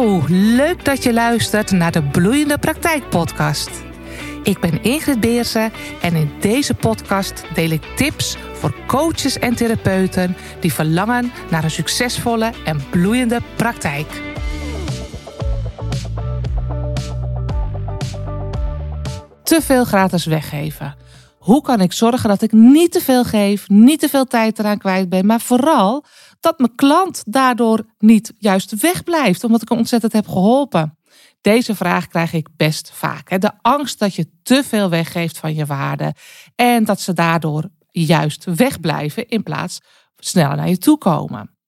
Hallo, leuk dat je luistert naar de Bloeiende Praktijk Podcast. Ik ben Ingrid Beersen en in deze podcast deel ik tips voor coaches en therapeuten die verlangen naar een succesvolle en bloeiende praktijk. Te veel gratis weggeven. Hoe kan ik zorgen dat ik niet te veel geef, niet te veel tijd eraan kwijt ben, maar vooral dat mijn klant daardoor niet juist wegblijft, omdat ik hem ontzettend heb geholpen? Deze vraag krijg ik best vaak. De angst dat je te veel weggeeft van je waarde en dat ze daardoor juist wegblijven in plaats sneller naar je toe komen.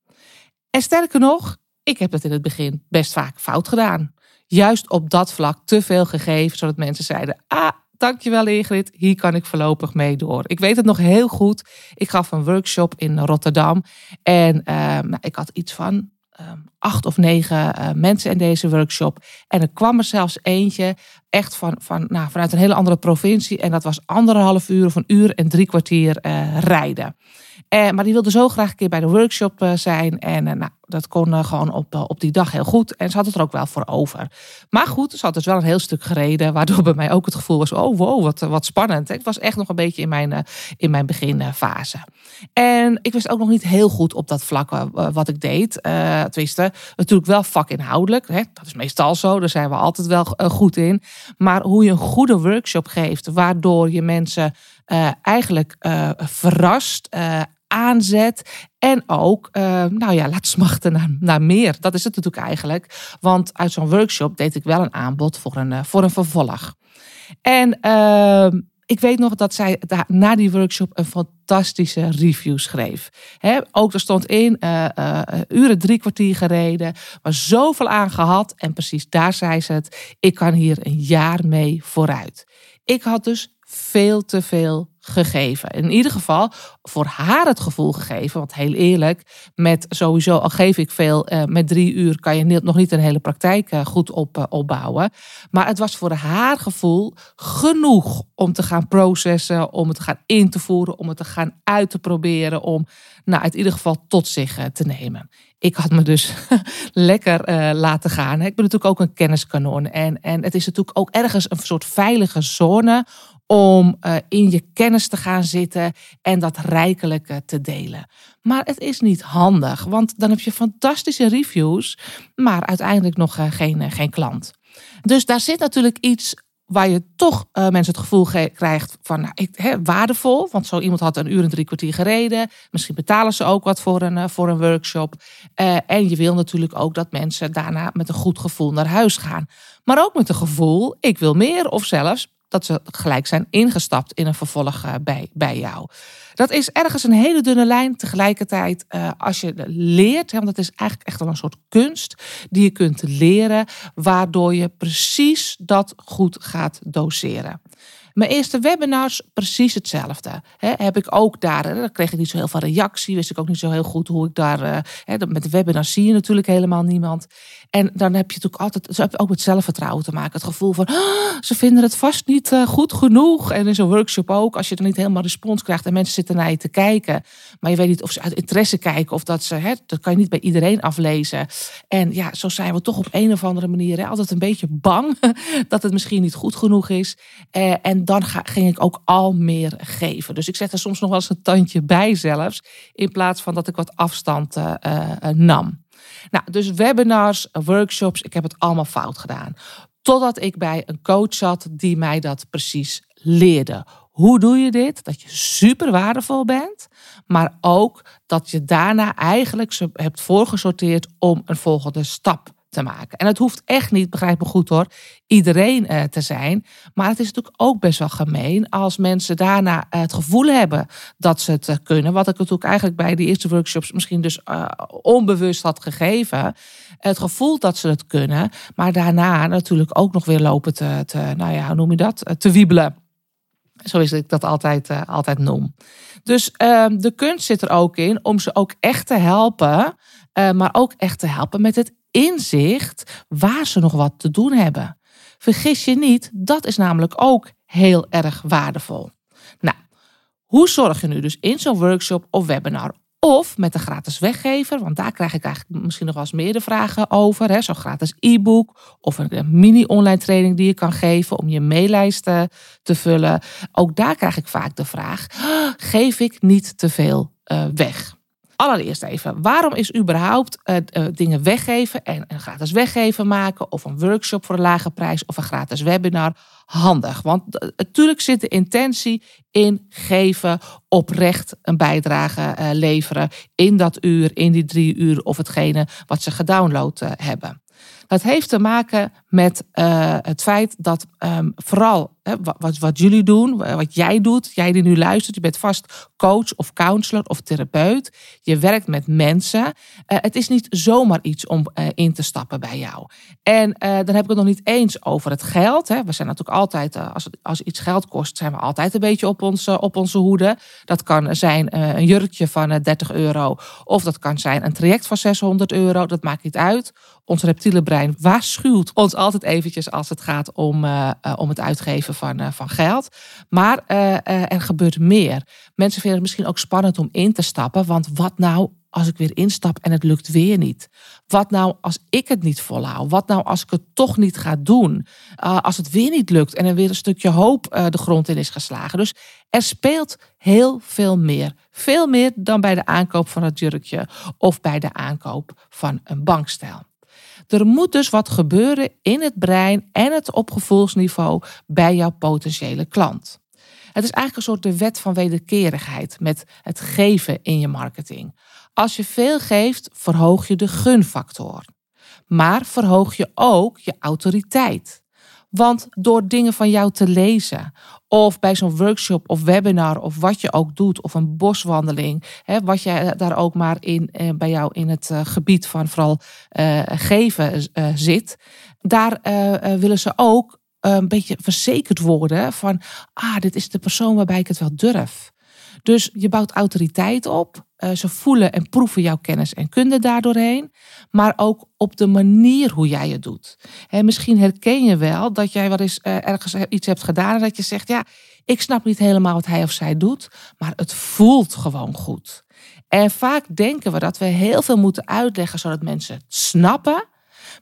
En sterker nog, ik heb dat in het begin best vaak fout gedaan. Juist op dat vlak te veel gegeven, zodat mensen zeiden: Ah, dankjewel Ingrid, hier kan ik voorlopig mee door. Ik weet het nog heel goed. Ik gaf een workshop in Rotterdam en uh, ik had iets van Ehm, acht of negen uh, mensen in deze workshop. En er kwam er zelfs eentje echt van, van, nou, vanuit een hele andere provincie. En dat was anderhalf uur of een uur en drie kwartier uh, rijden. Uh, maar die wilde zo graag een keer bij de workshop zijn. En nou, dat kon gewoon op, op die dag heel goed. En ze had het er ook wel voor over. Maar goed, ze had dus wel een heel stuk gereden. Waardoor bij mij ook het gevoel was: oh wow, wat, wat spannend. Ik was echt nog een beetje in mijn, in mijn beginfase. En ik wist ook nog niet heel goed op dat vlak wat ik deed. Uh, tenminste, natuurlijk wel vakinhoudelijk. Hè? Dat is meestal zo, daar zijn we altijd wel goed in. Maar hoe je een goede workshop geeft, waardoor je mensen eigenlijk verrast, aanzet en ook, uh, nou ja, laat smachten naar, naar meer. Dat is het natuurlijk eigenlijk. Want uit zo'n workshop deed ik wel een aanbod voor een, voor een vervolg. En uh, ik weet nog dat zij na die workshop een fantastische review schreef. He, ook er stond in, uh, uh, uren drie kwartier gereden, maar zoveel aan gehad. En precies daar zei ze het, ik kan hier een jaar mee vooruit. Ik had dus veel te veel gegeven. In ieder geval voor haar het gevoel gegeven. Want heel eerlijk, met sowieso al geef ik veel, eh, met drie uur kan je nog niet een hele praktijk eh, goed op, eh, opbouwen. Maar het was voor haar gevoel genoeg om te gaan processen, om het te gaan in te voeren, om het te gaan uit te proberen, om nou, in ieder geval tot zich te nemen. Ik had me dus lekker laten gaan. Ik ben natuurlijk ook een kenniskanon. En, en het is natuurlijk ook ergens een soort veilige zone om uh, in je kennis te gaan zitten en dat rijkelijk uh, te delen. Maar het is niet handig, want dan heb je fantastische reviews, maar uiteindelijk nog uh, geen, geen klant. Dus daar zit natuurlijk iets waar je toch mensen het gevoel krijgt van nou, ik, hè, waardevol. Want zo iemand had een uur en drie kwartier gereden. Misschien betalen ze ook wat voor een, voor een workshop. en je wil natuurlijk ook dat mensen daarna met een goed gevoel naar huis gaan. Maar ook met een gevoel, ik wil meer. Of zelfs, dat ze gelijk zijn ingestapt in een vervolg eh, bij, bij jou. Dat is ergens een hele dunne lijn. Tegelijkertijd, uh, als je leert, want dat is eigenlijk echt wel een soort kunst die je kunt leren, waardoor je precies dat goed gaat doseren. Mijn eerste webinars, precies hetzelfde. heb ik ook daar, dan kreeg ik niet zo heel veel reactie, wist ik ook niet zo heel goed hoe ik daar. Uh, met de webinars zie je natuurlijk helemaal niemand. En dan heb je natuurlijk altijd, ze hebben ook met zelfvertrouwen te maken. Het gevoel van, ah, ze vinden het vast niet uh, goed genoeg. En in zo'n workshop ook, als je er niet helemaal respons krijgt en mensen zitten naar je te kijken. Maar je weet niet of ze uit interesse kijken of dat ze, hè, dat kan je niet bij iedereen aflezen. En ja, zo zijn we toch op een of andere manier altijd een beetje bang dat het misschien niet goed genoeg is. Uh, en dan ga, ging ik ook al meer geven. Dus ik zet er soms nog wel eens een tandje bij zelfs. In plaats van dat ik wat afstand uh, nam. Nou, dus webinars, workshops, ik heb het allemaal fout gedaan. Totdat ik bij een coach zat die mij dat precies leerde. Hoe doe je dit? Dat je super waardevol bent, maar ook dat je daarna eigenlijk hebt voorgesorteerd om een volgende stap te maken. En het hoeft echt niet, begrijp me goed hoor, iedereen uh, te zijn. Maar het is natuurlijk ook best wel gemeen als mensen daarna uh, het gevoel hebben dat ze het uh, kunnen. Wat ik natuurlijk eigenlijk bij de eerste workshops misschien dus onbewust had gegeven. Het gevoel dat ze het kunnen, maar daarna natuurlijk ook nog weer lopen te, te nou ja, hoe noem je dat? te wiebelen. Zo is ik dat altijd, altijd noem. Dus ehm, de kunst zit er ook in om ze ook echt te helpen. maar ook echt te helpen met het inzicht waar ze nog wat te doen hebben. Vergis je niet, dat is namelijk ook heel erg waardevol. Nou, hoe zorg je nu dus in zo'n workshop of webinar Of met de gratis weggever, want daar krijg ik eigenlijk misschien nog wel eens meer de vragen over. Zo'n gratis e-book of een mini-online training die je kan geven om je maillijsten te vullen. Ook daar krijg ik vaak de vraag: geef ik niet te veel uh, weg? Allereerst even, waarom is überhaupt uh, uh, dingen weggeven en een gratis weggeven maken of een workshop voor een lage prijs of een gratis webinar handig? Want natuurlijk zit de intentie in geven, oprecht een bijdrage leveren in dat uur, in die drie uur of hetgene wat ze gedownload hebben. Dat heeft te maken met uh, het feit dat um, vooral hè, wat, wat jullie doen, wat jij doet, jij die nu luistert, je bent vast coach of counselor of therapeut. Je werkt met mensen. Uh, het is niet zomaar iets om uh, in te stappen bij jou. En dan heb ik het nog niet eens over het geld. Hè. We zijn natuurlijk altijd, als, als iets geld kost, zijn we altijd een beetje op onze, op onze hoede. Dat kan zijn een jurkje van 30 euro. Of dat kan zijn een traject van 600 euro. Dat maakt niet uit. Ons reptiele brein waarschuwt ons altijd eventjes als het gaat om, uh, om het uitgeven van, uh, van geld. Maar er gebeurt meer. Mensen vinden het misschien ook spannend om in te stappen. Want wat nou als ik weer instap en het lukt weer niet? Wat nou als ik het niet volhoud? Wat nou als ik het toch niet ga doen? als het weer niet lukt en er weer een stukje hoop de grond in is geslagen. Dus er speelt heel veel meer. Veel meer dan bij de aankoop van het jurkje of bij de aankoop van een bankstel. Er moet dus wat gebeuren in het brein en het op gevoelsniveau bij jouw potentiële klant. Het is eigenlijk een soort de wet van wederkerigheid met het geven in je marketing. Als je veel geeft, verhoog je de gunfactor. Maar verhoog je ook je autoriteit. Want door dingen van jou te lezen, of bij zo'n workshop of webinar, of wat je ook doet, of een boswandeling, hè, wat je daar ook maar in, eh, bij jou in het uh, gebied van vooral uh, geven uh, zit, daar willen ze ook een beetje verzekerd worden van, ah, dit is de persoon waarbij ik het wel durf. Dus je bouwt autoriteit op. Uh, ze voelen en proeven jouw kennis en kunde daardoorheen. Maar ook op de manier hoe jij het doet. He, misschien herken je wel dat jij wel eens uh, ergens iets hebt gedaan en dat je zegt: Ja, ik snap niet helemaal wat hij of zij doet, maar het voelt gewoon goed. En vaak denken we dat we heel veel moeten uitleggen zodat mensen het snappen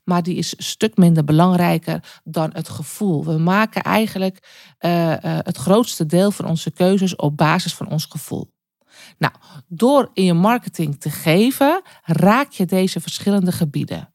maar die is een stuk minder belangrijker dan het gevoel. We maken eigenlijk uh, uh, het grootste deel van onze keuzes op basis van ons gevoel. Nou, door in je marketing te geven, raak je deze verschillende gebieden.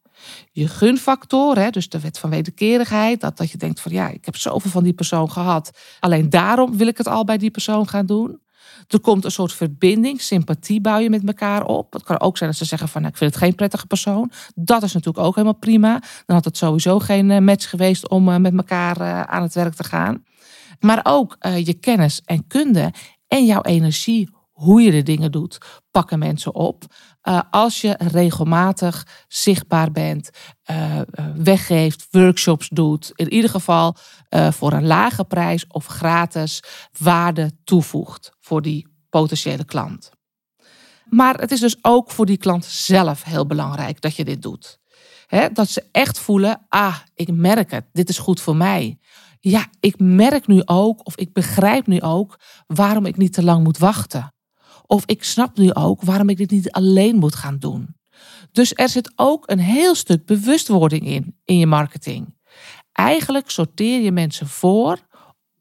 Je gunfactor, hè, dus de wet van wederkerigheid, dat, dat je denkt van ja, ik heb zoveel van die persoon gehad. Alleen daarom wil ik het al bij die persoon gaan doen. Er komt een soort verbinding, sympathie je met elkaar op. Het kan ook zijn dat ze zeggen van nou, ik vind het geen prettige persoon. Dat is natuurlijk ook helemaal prima. Dan had het sowieso geen eh, match geweest om eh, met elkaar eh, aan het werk te gaan. Maar ook je kennis en kunde en jouw energie, hoe je de dingen doet, pakken mensen op. als je regelmatig zichtbaar bent, weggeeft, workshops doet, in ieder geval voor een lage prijs of gratis waarde toevoegt voor die potentiële klant. Maar het is dus ook voor die klant zelf heel belangrijk dat je dit doet. dat ze echt voelen, ah, ik merk het, dit is goed voor mij. Ja, ik merk nu ook, of ik begrijp nu ook, waarom ik niet te lang moet wachten. Of ik snap nu ook waarom ik dit niet alleen moet gaan doen. Dus er zit ook een heel stuk bewustwording in, in je marketing. Eigenlijk sorteer je mensen voor,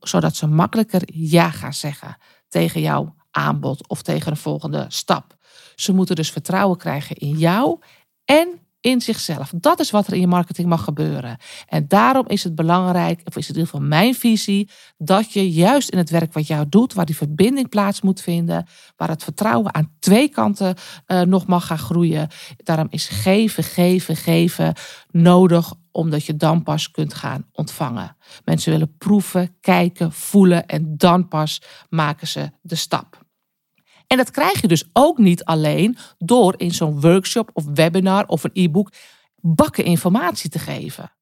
zodat ze makkelijker ja gaan zeggen tegen jouw aanbod of tegen een volgende stap. Ze moeten dus vertrouwen krijgen in jou en in zichzelf. Dat is wat er in je marketing mag gebeuren. En daarom is het belangrijk, of is het in ieder geval mijn visie, dat je juist in het werk wat jou doet, waar die verbinding plaats moet vinden, waar het vertrouwen aan twee kanten uh, nog mag gaan groeien. Daarom is geven, geven, geven nodig omdat je dan pas kunt gaan ontvangen. Mensen willen proeven, kijken, voelen en dan pas maken ze de stap. En dat krijg je dus ook niet alleen door in zo'n workshop of webinar of een e-book bakken informatie te geven.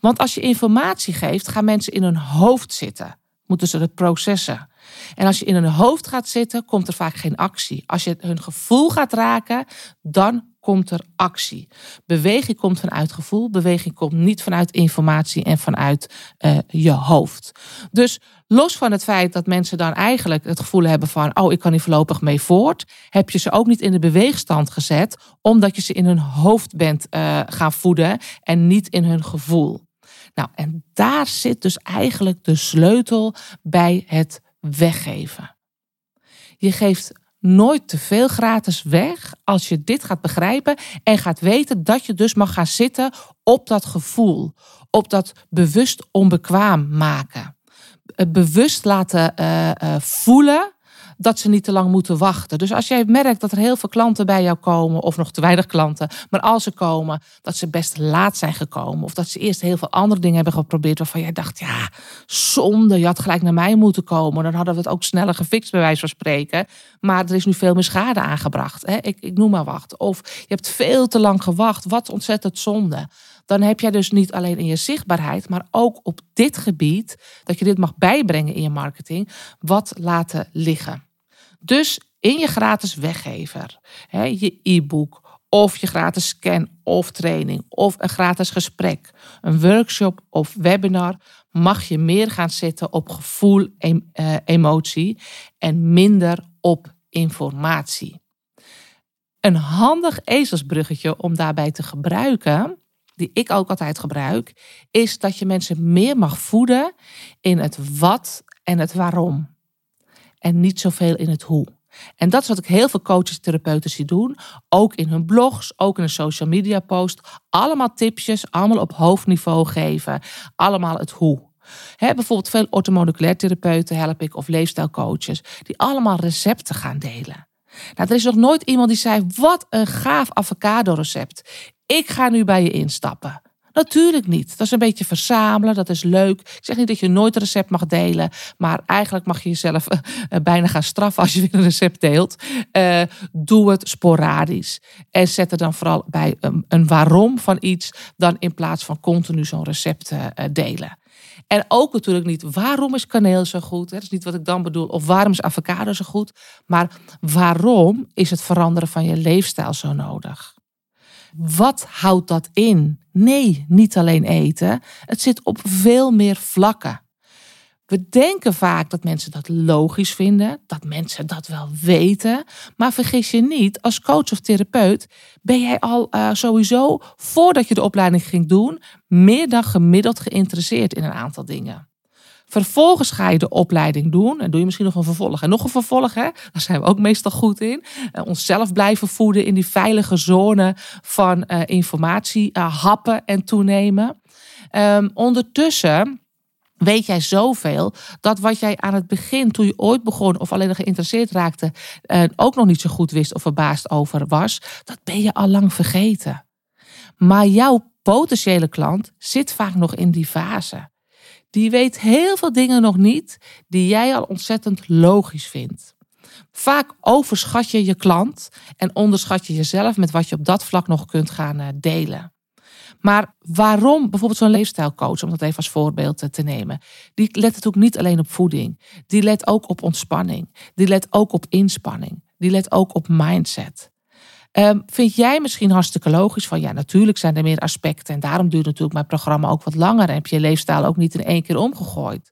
Want als je informatie geeft, gaan mensen in hun hoofd zitten. Moeten ze het processen. En als je in hun hoofd gaat zitten, komt er vaak geen actie. Als je hun gevoel gaat raken, dan komt er actie. Beweging komt vanuit gevoel. Beweging komt niet vanuit informatie en vanuit uh, je hoofd. Dus los van het feit dat mensen dan eigenlijk het gevoel hebben van, oh, ik kan hier voorlopig mee voort, heb je ze ook niet in de beweegstand gezet, omdat je ze in hun hoofd bent uh, gaan voeden en niet in hun gevoel. Nou, en daar zit dus eigenlijk de sleutel bij het weggeven. Je geeft nooit te veel gratis weg als je dit gaat begrijpen en gaat weten dat je dus mag gaan zitten op dat gevoel, op dat bewust onbekwaam maken. Bewust laten uh, uh, voelen dat ze niet te lang moeten wachten. Dus als jij merkt dat er heel veel klanten bij jou komen, of nog te weinig klanten, maar als ze komen, dat ze best laat zijn gekomen, of dat ze eerst heel veel andere dingen hebben geprobeerd waarvan jij dacht, ja, zonde, je had gelijk naar mij moeten komen, dan hadden we het ook sneller gefixt, bij wijze van spreken. Maar er is nu veel meer schade aangebracht. Hè? Ik, ik noem maar wat. Of je hebt veel te lang gewacht, wat ontzettend zonde dan heb jij dus niet alleen in je zichtbaarheid, maar ook op dit gebied, dat je dit mag bijbrengen in je marketing, wat laten liggen. Dus in je gratis weggever, hè, je e-book of je gratis scan of training of een gratis gesprek, een workshop of webinar, mag je meer gaan zitten op gevoel, eh, emotie en minder op informatie. Een handig ezelsbruggetje om daarbij te gebruiken, die ik ook altijd gebruik, is dat je mensen meer mag voeden in het wat en het waarom en niet zoveel in het hoe. En dat is wat ik heel veel coaches en therapeuten zie doen. Ook in hun blogs, ook in een social media post. Allemaal tipjes, allemaal op hoofdniveau geven. Allemaal het hoe. Bijvoorbeeld veel orthomoleculair therapeuten help ik of leefstijlcoaches. Die allemaal recepten gaan delen. Nou, er is nog nooit iemand die zei, wat een gaaf avocado recept. Ik ga nu bij je instappen. Natuurlijk niet. Dat is een beetje verzamelen, dat is leuk. Ik zeg niet dat je nooit een recept mag delen, maar eigenlijk mag je jezelf uh, bijna gaan straffen als je weer een recept deelt. Uh, doe het sporadisch. En zet er dan vooral bij een, waarom van iets, dan in plaats van continu zo'n recept delen. En ook natuurlijk niet waarom is kaneel zo goed. Dat is niet wat ik dan bedoel. Of waarom is avocado zo goed. Maar waarom is het veranderen van je leefstijl zo nodig? Wat houdt dat in? Nee, niet alleen eten. Het zit op veel meer vlakken. We denken vaak dat mensen dat logisch vinden, dat mensen dat wel weten. Maar vergis je niet, als coach of therapeut ben jij al uh, sowieso, voordat je de opleiding ging doen, meer dan gemiddeld geïnteresseerd in een aantal dingen. Vervolgens ga je de opleiding doen. En doe je misschien nog een vervolg. En nog een vervolg, hè? daar zijn we ook meestal goed in. Uh, onszelf blijven voeden in die veilige zone van uh, informatie, uh, happen en toenemen. Um, ondertussen weet jij zoveel dat wat jij aan het begin, toen je ooit begon of alleen geïnteresseerd raakte, ook nog niet zo goed wist of verbaasd over was, dat ben je al lang vergeten. Maar jouw potentiële klant zit vaak nog in die fase die weet heel veel dingen nog niet die jij al ontzettend logisch vindt. Vaak overschat je je klant en onderschat je jezelf met wat je op dat vlak nog kunt gaan eh, delen. Maar waarom bijvoorbeeld zo'n leefstijlcoach, om dat even als voorbeeld te nemen, die let ook niet alleen op voeding. Die let ook op ontspanning. Die let ook op inspanning. Die let ook op mindset. Um, vind jij misschien hartstikke logisch van ja, natuurlijk zijn er meer aspecten en daarom duurt natuurlijk mijn programma ook wat langer en heb je leefstijl ook niet in één keer omgegooid.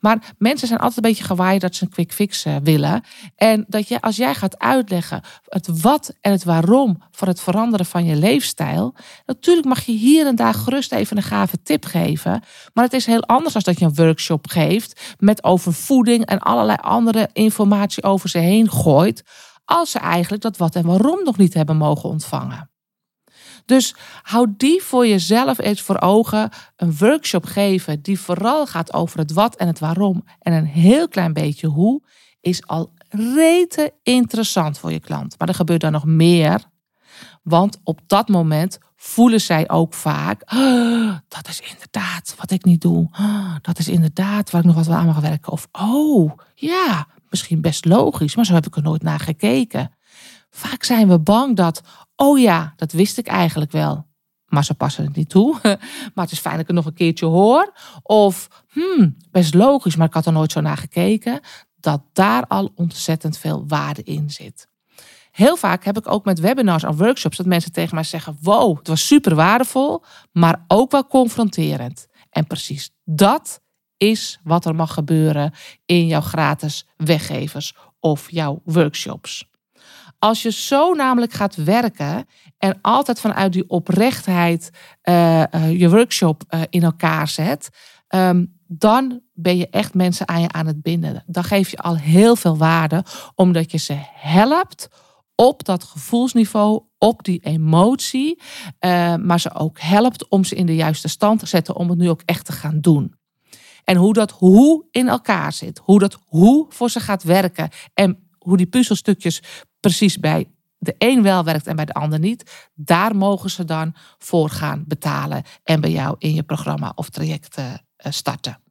Maar mensen zijn altijd een beetje gewaaid dat ze een quick fix eh, willen. En dat je, als jij gaat uitleggen het wat en het waarom van het veranderen van je leefstijl. Natuurlijk mag je hier en daar gerust even een gave tip geven. Maar het is heel anders als dat je een workshop geeft met over voeding en allerlei andere informatie over ze heen gooit als ze eigenlijk dat wat en waarom nog niet hebben mogen ontvangen. Dus hou die voor jezelf eens voor ogen. Een workshop geven die vooral gaat over het wat en het waarom en een heel klein beetje hoe, is al rete interessant voor je klant. Maar er gebeurt dan nog meer. Want op dat moment voelen zij ook vaak, oh, dat is inderdaad wat ik niet doe. Oh, dat is inderdaad waar ik nog wat aan mag werken. Of, oh, ja, misschien best logisch, maar zo heb ik er nooit naar gekeken. Vaak zijn we bang dat, oh ja, dat wist ik eigenlijk wel. Maar ze passen het niet toe. Maar het is fijn dat ik het nog een keertje hoor. Of, hmm, best logisch, maar ik had er nooit zo naar gekeken. Dat daar al ontzettend veel waarde in zit. Heel vaak heb ik ook met webinars en workshops dat mensen tegen mij zeggen: Wow, het was super waardevol, maar ook wel confronterend. En precies dat is wat er mag gebeuren in jouw gratis weggevers of jouw workshops. Als je zo namelijk gaat werken en altijd vanuit die oprechtheid uh, uh, je workshop uh, in elkaar zet, um, dan ben je echt mensen aan je aan het binden. Dan geef je al heel veel waarde, omdat je ze helpt op dat gevoelsniveau, op die emotie, maar ze ook helpt om ze in de juiste stand te zetten om het nu ook echt te gaan doen. En hoe dat hoe in elkaar zit, hoe dat hoe voor ze gaat werken en hoe die puzzelstukjes precies bij de een wel werkt en bij de ander niet, daar mogen ze dan voor gaan betalen en bij jou in je programma of traject eh, starten.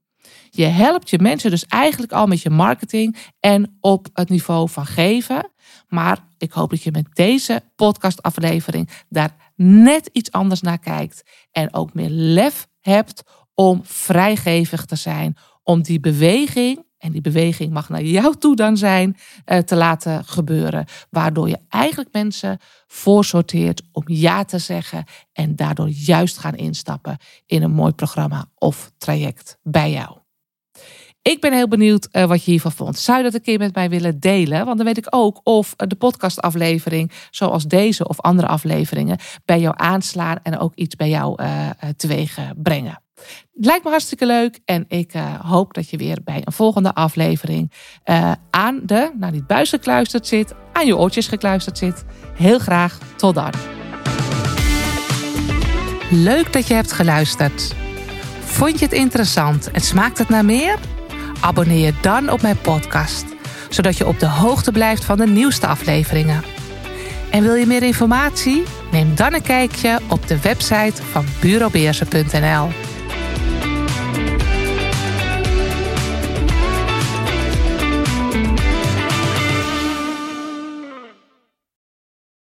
Je helpt je mensen dus eigenlijk al met je marketing en op het niveau van geven. Maar ik hoop dat je met deze podcastaflevering daar net iets anders naar kijkt en ook meer lef hebt om vrijgevig te zijn, om die beweging en die beweging mag naar jou toe dan zijn, eh, te laten gebeuren. Waardoor je eigenlijk mensen voorsorteert om ja te zeggen en daardoor juist gaan instappen in een mooi programma of traject bij jou. Ik ben heel benieuwd uh, wat je hiervan vond. Zou je dat een keer met mij willen delen? Want dan weet ik ook of de podcastaflevering, zoals deze of andere afleveringen, bij jou aanslaan en ook iets bij jou uh, teweeg brengen. Lijkt me hartstikke leuk en ik hoop dat je weer bij een volgende aflevering aan de, nou niet buis gekluisterd zit, aan je oortjes gekluisterd zit. Heel graag tot dan. Leuk dat je hebt geluisterd. Vond je het interessant en smaakt het naar meer? Abonneer je dan op mijn podcast, zodat je op de hoogte blijft van de nieuwste afleveringen. En wil je meer informatie? Neem dan een kijkje op de website van bureaubeersen.nl.